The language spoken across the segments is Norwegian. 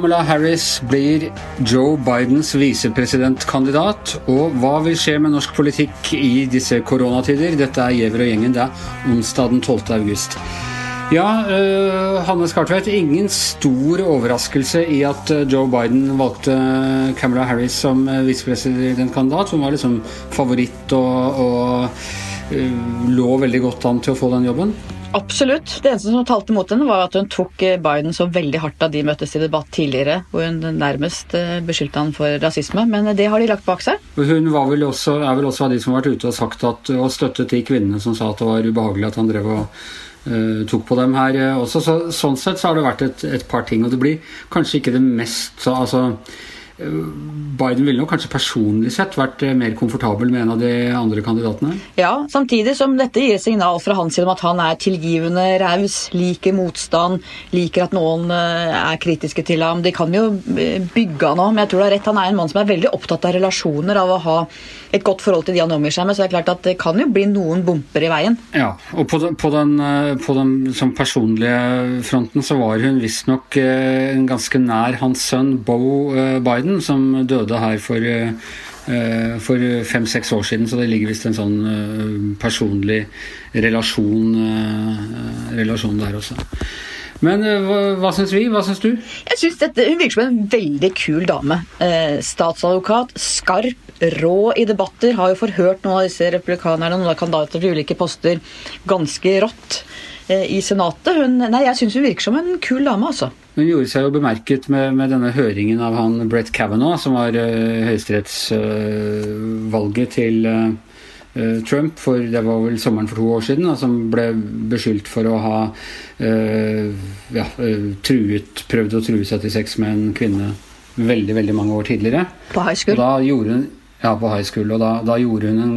Kamala Harris blir Joe Bidens visepresidentkandidat. Og hva vil skje med norsk politikk i disse koronatider? Dette er Giæver og gjengen. Det er onsdag den 12. august. Ja, uh, Hanne Skartveit. Ingen stor overraskelse i at uh, Joe Biden valgte Kamala Harris som uh, visepresidentkandidat. Hun var liksom favoritt og, og lå veldig godt an til å få den jobben. Absolutt. Det eneste som talte mot henne, var at hun tok eh, Biden så veldig hardt da de møttes i debatt tidligere, hvor hun nærmest eh, beskyldte han for rasisme. Men det har de lagt bak seg. Hun vel også, er vel også av de som har vært ute og sagt at, og støttet de kvinnene som sa at det var ubehagelig at han drev og uh, tok på dem her også. Så, sånn sett så har det vært et, et, par ting. Og det blir kanskje ikke det mest så, altså, Biden ville nok kanskje personlig sett vært eh, mer komfortabel med en av de andre kandidatene? Ja, samtidig som dette gir signal fra hans side om at han er tilgivende, raus, liker motstand, liker at noen eh, er kritiske til ham. De kan jo eh, bygge han men jeg tror det er rett. Han er en mann som er veldig opptatt av relasjoner, av å ha et godt forhold til de han omgir seg med. Så det er klart at det kan jo bli noen bumper i veien. Ja, og på den, på den, på den sånn personlige fronten så var hun visstnok ganske nær hans sønn Bo Biden Biden, som døde her for, for fem-seks år siden. Så det ligger visst en sånn personlig relasjon, relasjon der også. Men hva, hva syns vi? Hva syns du? Jeg synes dette, Hun virker som en veldig kul dame. Eh, statsadvokat, skarp, rå i debatter. Har jo forhørt noen av disse republikanerne noen av kandidater til ulike poster ganske rått eh, i Senatet. Hun, nei, Jeg syns hun virker som en kul dame, altså. Hun gjorde seg jo bemerket med, med denne høringen av han Brett Kavanaugh, som var uh, høyesterettsvalget uh, til uh, Trump for det var vel sommeren for to år siden, da, som ble beskyldt for å ha ja, truet, prøvd å true seg til sex med en kvinne veldig veldig mange år tidligere. På high school? Og da gjorde hun ja, på high school. Og da, da gjorde hun en,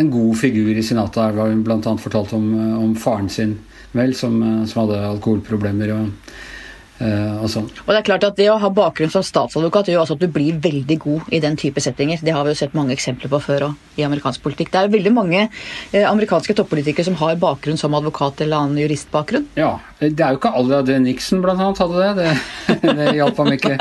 en, god figur i senatet. Der var hun bl.a. fortalt om, om, faren sin, vel, som, som hadde alkoholproblemer. og Eh, og sånn. Og det er klart at det å ha bakgrunn som statsadvokat gjør også at du blir veldig god i den type settinger. Det har vi jo sett mange eksempler på før også, i amerikansk politikk. Det er veldig mange eh, amerikanske toppolitikere som har bakgrunn som advokat eller annen juristbakgrunn. Ja, det er jo ikke alle det. Nixon blant annet hadde det. Det, det hjalp ham ikke,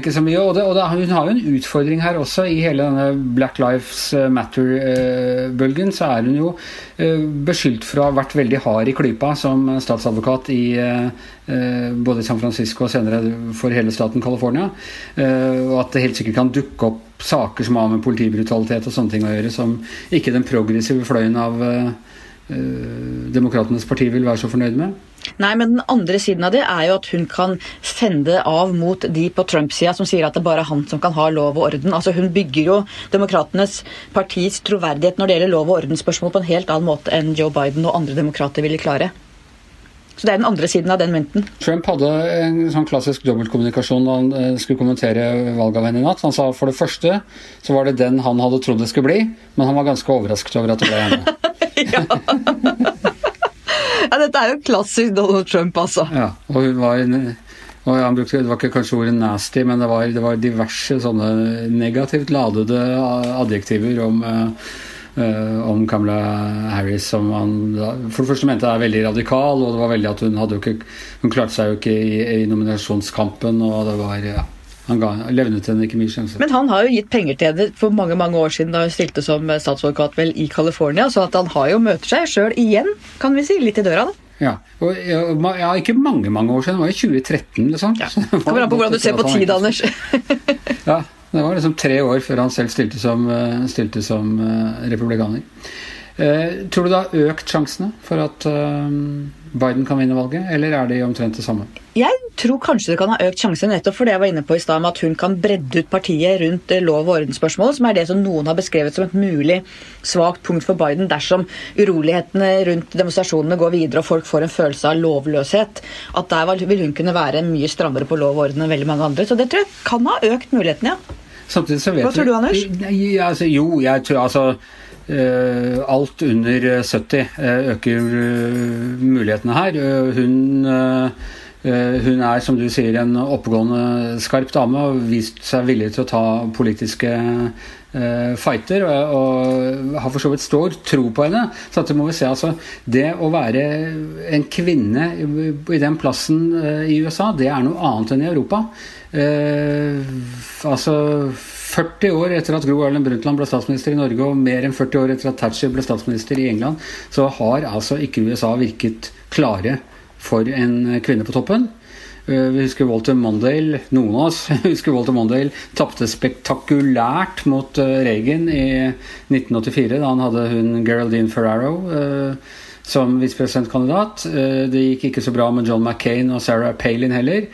ikke så mye. Og, det, og det, hun har jo en utfordring her også. I hele denne Black Lives Matter-bølgen så er hun jo eh, beskyldt for å ha vært veldig hard i klypa som statsadvokat i eh, Eh, både i San Francisco og senere for hele staten California. Eh, og at det helt sikkert kan dukke opp saker som har med politibrutalitet og sånne ting å gjøre, som ikke den progressive fløyen av eh, Demokratenes parti vil være så fornøyd med. Nei, men den andre siden av det er jo at hun kan fende av mot de på Trump-sida som sier at det bare er han som kan ha lov og orden. Altså Hun bygger jo Demokratenes partis troverdighet når det gjelder lov og ordensspørsmål på en helt annen måte enn Joe Biden og andre demokrater ville klare. Så det er den andre siden av den mynten. Trump hadde en sånn klassisk dobbeltkommunikasjon da han eh, skulle kommentere valget av henne i natt. Han sa for det første så var det den han hadde trodd det skulle bli, men han var ganske overrasket over at det ble henne. ja. ja, dette er jo klassisk Donald Trump, altså. Ja, og hun var og han brukte, Det var ikke kanskje ordet nasty, men det var, det var diverse sånne negativt ladede adjektiver om uh, om Kamala Harris som han for det første mente er veldig radikal, og det var veldig at hun hadde jo ikke Hun klarte seg jo ikke i, i nominasjonskampen, og det var ja, han ga, levnet henne ikke mye sjanse. Men han har jo gitt penger til henne for mange mange år siden da hun stilte som statsadvokat vel i California, så at han har jo møter seg sjøl igjen, kan vi si, litt i døra. da. Ja, og, ja, ikke mange mange år siden, det var i 2013. liksom. Ja. Kommer an på hvordan du ser på tid, Anders. ja, det var liksom tre år før han selv stilte som, eh, stilte som uh, republikaner. Uh, tror du det har økt sjansene for at Biden kan vinne valget, eller er de omtrent det samme? Jeg tror kanskje det kan ha økt sjansen, nettopp for det jeg var inne på i stad, med at hun kan bredde ut partiet rundt lov- og ordensspørsmål, som er det som noen har beskrevet som et mulig svakt punkt for Biden dersom urolighetene rundt demonstrasjonene går videre og folk får en følelse av lovløshet. At der vil hun kunne være mye strammere på lov og orden enn veldig mange andre. Så det tror jeg kan ha økt mulighetene, ja. Samtidig så vet Hva tror du, Anders? Ja, altså, jo, jeg tror altså alt under 70 uh, øker uh, mulighetene her. hun, hun er, som du sier, en oppegående, skarp dame og vist seg villig til å ta politiske fighter, og, har for så vidt stor tro på henne. Så at må vi se, altså, Det å være en kvinne i den plassen i USA, det er noe annet enn i Europa. Uh, altså 40 år etter at Gro Harlem Brundtland ble statsminister i Norge, og mer enn 40 år etter at Thatcher ble statsminister i England, så har altså ikke USA virket klare for en kvinne på toppen. Eh, vi husker Walter Mondale, noen av oss husker Walter Mondale tapte spektakulært mot eh, Reagan i 1984, da han hadde hun Geraldine Ferraro eh, som visepresidentkandidat. Det gikk ikke så bra med John McCain og Sarah Palin heller.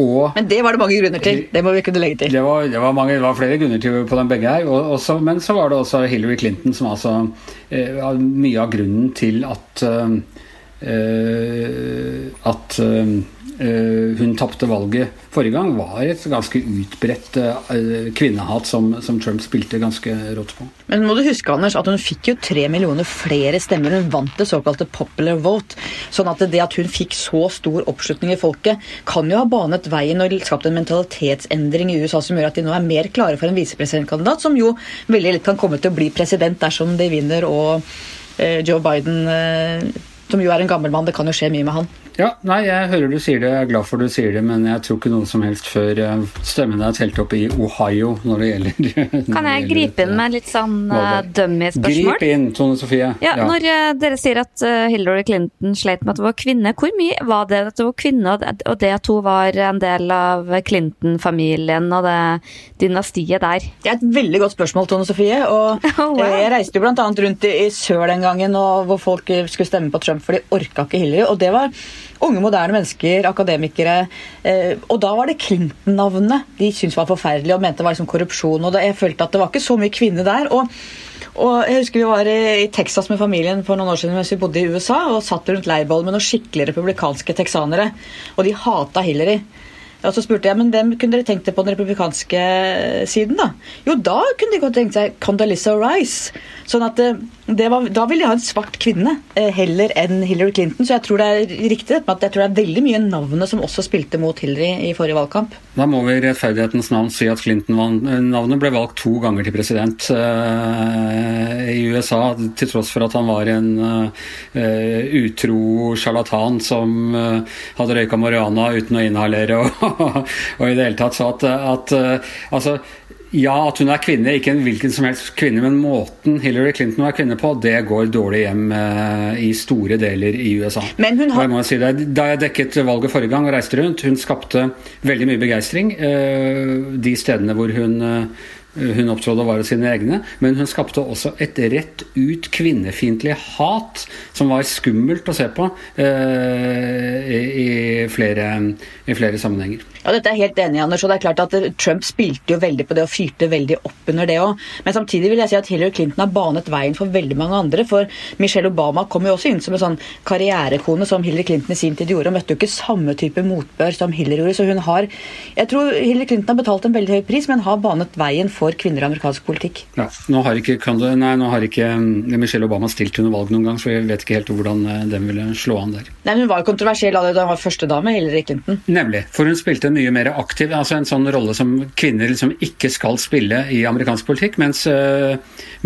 Og, men det var det mange grunner til. Det må vi kunne legge til. Det var, det var, mange, det var flere grunner til på dem begge her. Og, også, men så var det også Hillary Clinton som altså eh, Mye av grunnen til at eh, at Eh, hun tapte valget forrige gang, var et ganske utbredt eh, kvinnehat som, som, Trump spilte ganske rått på. Men må du huske Anders, at hun fikk jo tre millioner flere stemmer. Hun vant det såkalte popular vote. sånn at det at hun fikk så stor oppslutning i folket, kan jo ha banet veien og skapt en mentalitetsendring i USA som gjør at de nå er mer klare for en visepresidentkandidat, som jo veldig lett kan komme til å bli president dersom de vinner og eh, Joe Biden, som jo er en gammel mann, det kan jo skje mye med han. Ja, nei, jeg hører du sier det, jeg er glad for du sier det, men jeg tror ikke noe som helst før eh, stemmen er telt opp i Ohio når det gjelder Kan jeg gripe inn med litt sånn uh, dummy-spørsmål? Grip inn, Tone Sofie. Ja, ja. Når uh, dere sier at uh, Hillary Clinton sleit med at hun var kvinne, hvor mye var det at hun var kvinne, og det at hun var en del av Clinton-familien og det dynastiet der? Det er et veldig godt spørsmål, Tone Sofie. Og oh, wow. jeg reiste jo bl.a. rundt i, i sør den gangen og hvor folk skulle stemme på Trump, for de orka ikke Hillary. og det var unge, moderne mennesker, akademikere. Eh, og da var det Clinton-navnet de syntes var forferdelig og mente det var liksom korrupsjon. og Jeg følte at det var ikke så mye kvinner der. og og jeg husker Vi var i Texas med familien for noen år siden mens vi bodde i USA og satt rundt leirbålet med noen skikkelig republikanske texanere. Og de hata Hillary. Og så spurte jeg men hvem kunne dere tenkt dere på den republikanske siden. da? Jo, da kunne de godt tenkt seg Condoleezza Rice. Sånn at eh, var, Da ville de ha en svart kvinne eh, heller enn Hillary Clinton. Så jeg tror det er riktig at jeg tror det er veldig mye navnet som også spilte mot Hillary i forrige valgkamp. Da må vi i rettferdighetens navn si at Clinton-navnet ble valgt to ganger til president i USA, til tross for at han var en utro sjarlatan som hadde røyka marihuana uten å inhalere og og i det hele tatt så at, at altså ja, at hun er kvinne, ikke en hvilken som helst kvinne, men måten Hillary Clinton var kvinne på, det går dårlig hjem eh, i store deler i USA. Men hun har... jeg si det, da jeg dekket valget forrige gang og reiste rundt, hun skapte veldig mye begeistring eh, de stedene hvor hun eh, hun opptrådte og var sine egne, men hun skapte også et rett ut kvinnefiendtlig hat som var skummelt å se på eh, i, flere, i, flere, sammenhenger. Ja, Dette er jeg helt enig i, Anders. og det er klart at Trump spilte jo veldig på det og fyrte veldig opp under det òg. Men samtidig vil jeg si at Hillary Clinton har banet veien for veldig mange andre. For Michelle Obama kom jo også inn som en sånn karrierekone som Hillary Clinton i sin tid gjorde, og møtte jo ikke samme type motbør som Hillary gjorde. Så hun har Jeg tror Hillary Clinton har betalt en veldig høy pris, men har banet veien for for kvinner i amerikansk politikk. Ja, nå har ikke, nei, nå har ikke mm, Michelle Obama stilt under valg noen gang, så jeg vet ikke helt hvordan eh, den ville slå an der. Nei, men Hun var jo kontroversiell da hun var førstedame, Hillary Clinton. Nemlig. For hun spilte mye mer aktiv, altså en sånn rolle som kvinner liksom ikke skal spille i amerikansk politikk, mens uh,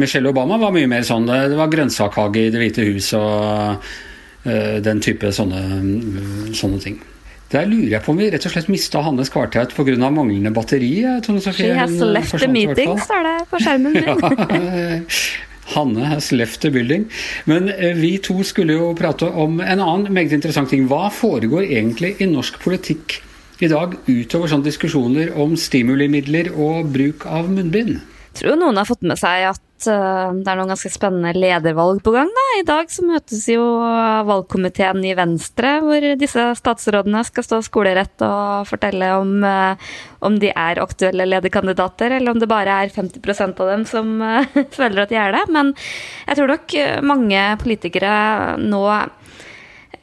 Michelle Obama var mye mer sånn Det var grønnsakhage i Det hvite hus og uh, den type sånne, uh, sånne ting. Der lurer jeg på om vi rett og slett mista Hannes Skvarteit pga. manglende batteri. Tone Sofie. She has left the meeting, står det på skjermen min. Hanne has left the building. Men eh, vi to skulle jo prate om en annen meget interessant ting. Hva foregår egentlig i norsk politikk i dag, utover sånne diskusjoner om stimulimidler og bruk av munnbind? Tror noen har fått med seg at uh, det er noen ganske spennende ledervalg på gang. Da. I dag så møtes jo valgkomiteen i Venstre, hvor disse statsrådene skal stå skolerett og fortelle om, uh, om de er aktuelle lederkandidater, eller om det bare er 50% av dem som uh, føler at de er det. Men jeg tror nok mange politikere nå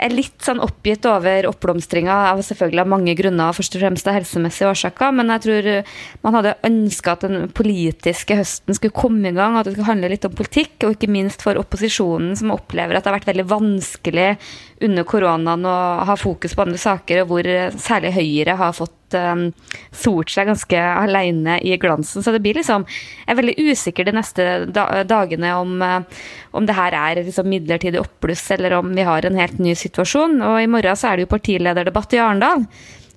er litt sånn oppgitt over oppblomstringa av selvfølgelig mange grunner, først og fremst av helsemessige årsaker, men jeg tror man hadde ønska at den politiske høsten skulle komme i gang, at det skulle handle litt om politikk, og ikke minst for opposisjonen, som opplever at det har vært veldig vanskelig under koronaen å ha fokus på andre saker, og hvor særlig Høyre har fått um, sort seg ganske alene i glansen. Så det blir liksom Jeg er veldig usikker de neste dagene om, uh, om det her er liksom midlertidig oppbluss, eller om vi har en helt ny situasjon. Og i morgen så er det jo partilederdebatt i Arendal.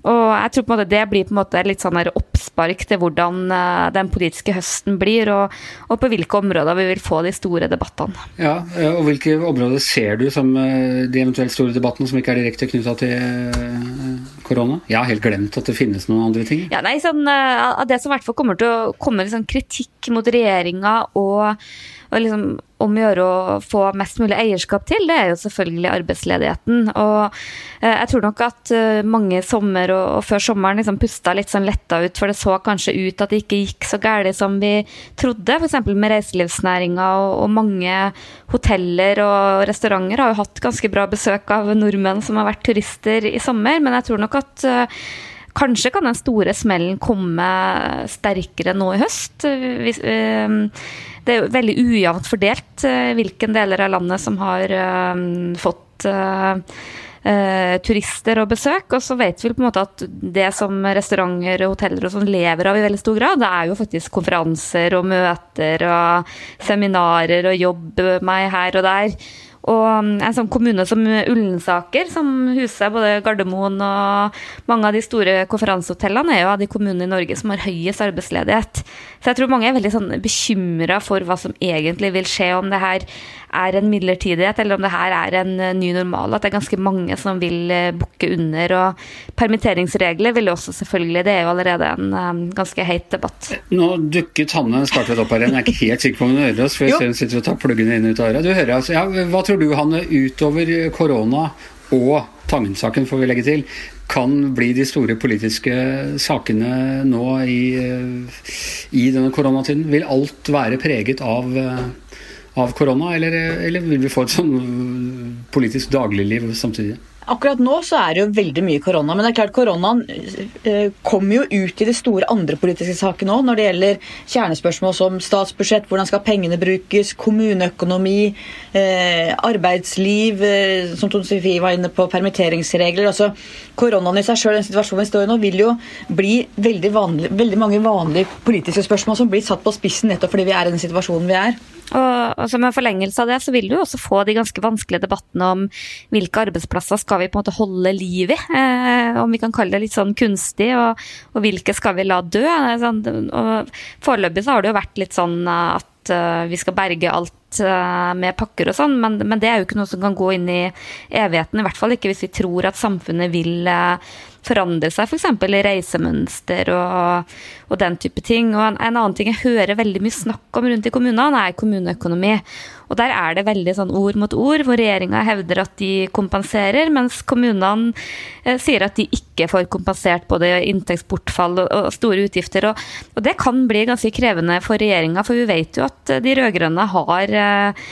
Og jeg tror på en måte det blir på en måte litt sånn oppspark til hvordan uh, den politiske høsten blir, og, og, på hvilke områder vi vil få de store debattene. Ja, og Hvilke områder ser du som uh, de eventuelt store debattene som ikke er direkte knytta til korona? Jeg har helt glemt at det finnes noen andre ting. Ja, nei, sånn, Av det som i hvert fall kommer til å komme liksom kritikk mot regjeringa og og liksom om å gjøre å få mest mulig eierskap til, det er jo selvfølgelig arbeidsledigheten. Og eh, jeg tror nok at eh, mange sommer og, og før sommeren liksom pusta litt sånn letta ut, for det så kanskje ut at det ikke gikk så galt som vi trodde, f.eks. med reiselivsnæringa. Og, og, mange hoteller og restauranter har jo hatt ganske bra besøk av nordmenn som har vært turister i sommer, men jeg tror nok at eh, Kanskje kan den store smellen komme sterkere nå i høst. Hvis, det er veldig ujevnt fordelt uh, hvilken deler av landet som har uh, fått uh, turister og besøk. Og så vet vi på en måte at det som restauranter hoteller og sånn lever av i veldig stor grad, det er jo faktisk konferanser og møter og seminarer og jobb meg her og der. Og um, en sånn kommune som Ullensaker, som huser både Gardermoen og mange av de store konferansehotellene, er jo av de kommunene i Norge som har høyest arbeidsledighet. Så jeg tror mange er veldig sånn bekymra for hva som egentlig vil skje, om det her er en midlertidighet, eller om det her er en eh, ny normal. At det er ganske mange som vil eh, bukke under. Og permitteringsregler vil også selvfølgelig Det er jo allerede en um, ganske heit debatt. Nå dukket Hanne Skartvedt opp her igjen. Jeg er ikke helt sikker på om hun hører oss, for jeg ser hun sitter og tar pluggene inn ut av øret. Du hører altså, ja, Hva tror du, Hanne, utover korona og Tangen-saken, får vi legge til, kan bli de store politiske sakene nå i, i denne koronatiden? Vil alt være preget av av korona, eller, eller vil vi få et sånn politisk dagligliv samtidig? Akkurat nå så er det jo veldig mye korona, men det er klart koronaen eh, kommer jo ut i de store andre politiske sakene òg, når det gjelder kjernespørsmål som statsbudsjett, hvordan skal pengene brukes, kommuneøkonomi, eh, arbeidsliv, eh, som Tone Sofie var inne på, permitteringsregler. altså Koronaen i seg sjøl, den situasjonen vi står i nå, vil jo bli veldig, vanlig, veldig mange vanlige politiske spørsmål som blir satt på spissen nettopp fordi vi er i den situasjonen vi er. Og, og som en forlengelse av det, så vil du jo også få de ganske vanskelige debattene om hvilke arbeidsplasser skal vi på en måte holde liv i. Eh, om vi kan kalle det litt sånn kunstig, og, og hvilke skal vi la dø. Sånn, Foreløpig så har det jo vært litt sånn at uh, vi skal berge alt uh, med pakker og sånn, men, men, det er jo ikke noe som kan gå inn i evigheten. I hvert fall ikke hvis vi tror at samfunnet vil uh, forandre seg, f.eks. i reisemønster og, og, den type ting. Og en, en, annen ting jeg hører veldig mye snakk om rundt i kommunene, er kommuneøkonomi. Og der er det veldig sånn ord mot ord, hvor regjeringa hevder at de kompenserer, mens kommunene eh, sier at de ikke får kompensert både inntektsbortfall og, og store utgifter. Og, og, det kan bli ganske krevende for regjeringa, for vi vet jo at de rød-grønne har eh,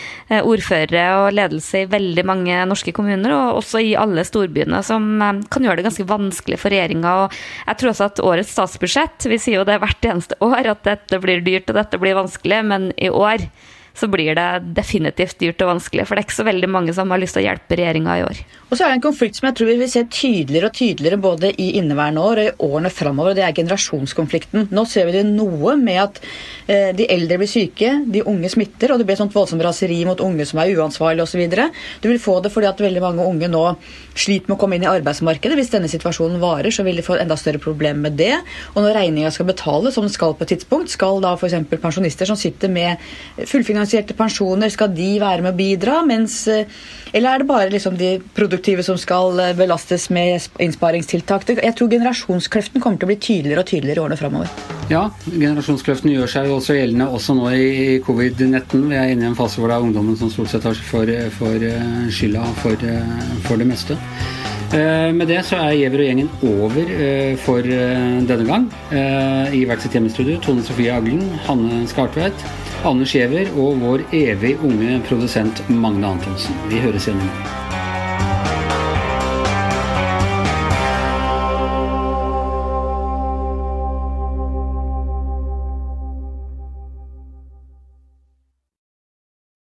ordførere og ledelse i veldig mange norske kommuner, og også i alle storbyene, som eh, kan gjøre det ganske vanskelig for regjeringa. Jeg tror også at årets statsbudsjett, vi sier jo det hvert eneste år, at dette blir dyrt og dette blir vanskelig, men i år så blir det definitivt dyrt og vanskelig. For det er ikke så veldig mange som har lyst til å hjelpe regjeringa i år. Og så er det en konflikt som jeg tror vi vil se tydeligere og tydeligere både i inneværende år og i årene framover, og det er generasjonskonflikten. Nå ser vi det noe med at eh, de eldre blir syke, de unge smitter, og det blir et sånt voldsomt raseri mot unge som er uansvarlige osv. Du vil få det fordi at veldig mange unge nå sliter med å komme inn i arbeidsmarkedet. Hvis denne situasjonen varer, så vil de få enda større problem med det. Og når regninga skal betales, som den skal på et tidspunkt, skal da f.eks. pensjonister som sitter med fullfinansierte pensjoner, skal de være med å bidra? Mens, eh, eller er det bare liksom de produktive som skal eh, belastes med innsparingstiltak? Jeg tror generasjonskløften kommer til å bli tydeligere og tydeligere i årene framover. Ja, generasjonskløften gjør seg også gjeldende også nå i covid-19. Vi er inne i en fase hvor det er ungdommen som stort sett har for, for eh, skylda for, for det meste. Med det så er Giæver og gjengen over for denne gang. I hvert sitt hjemmestudio Tone Sofie Aglen, Hanne Skartvedt, Anders Giæver og vår evig unge produsent Magne Antonsen. Vi høres igjen i morgen.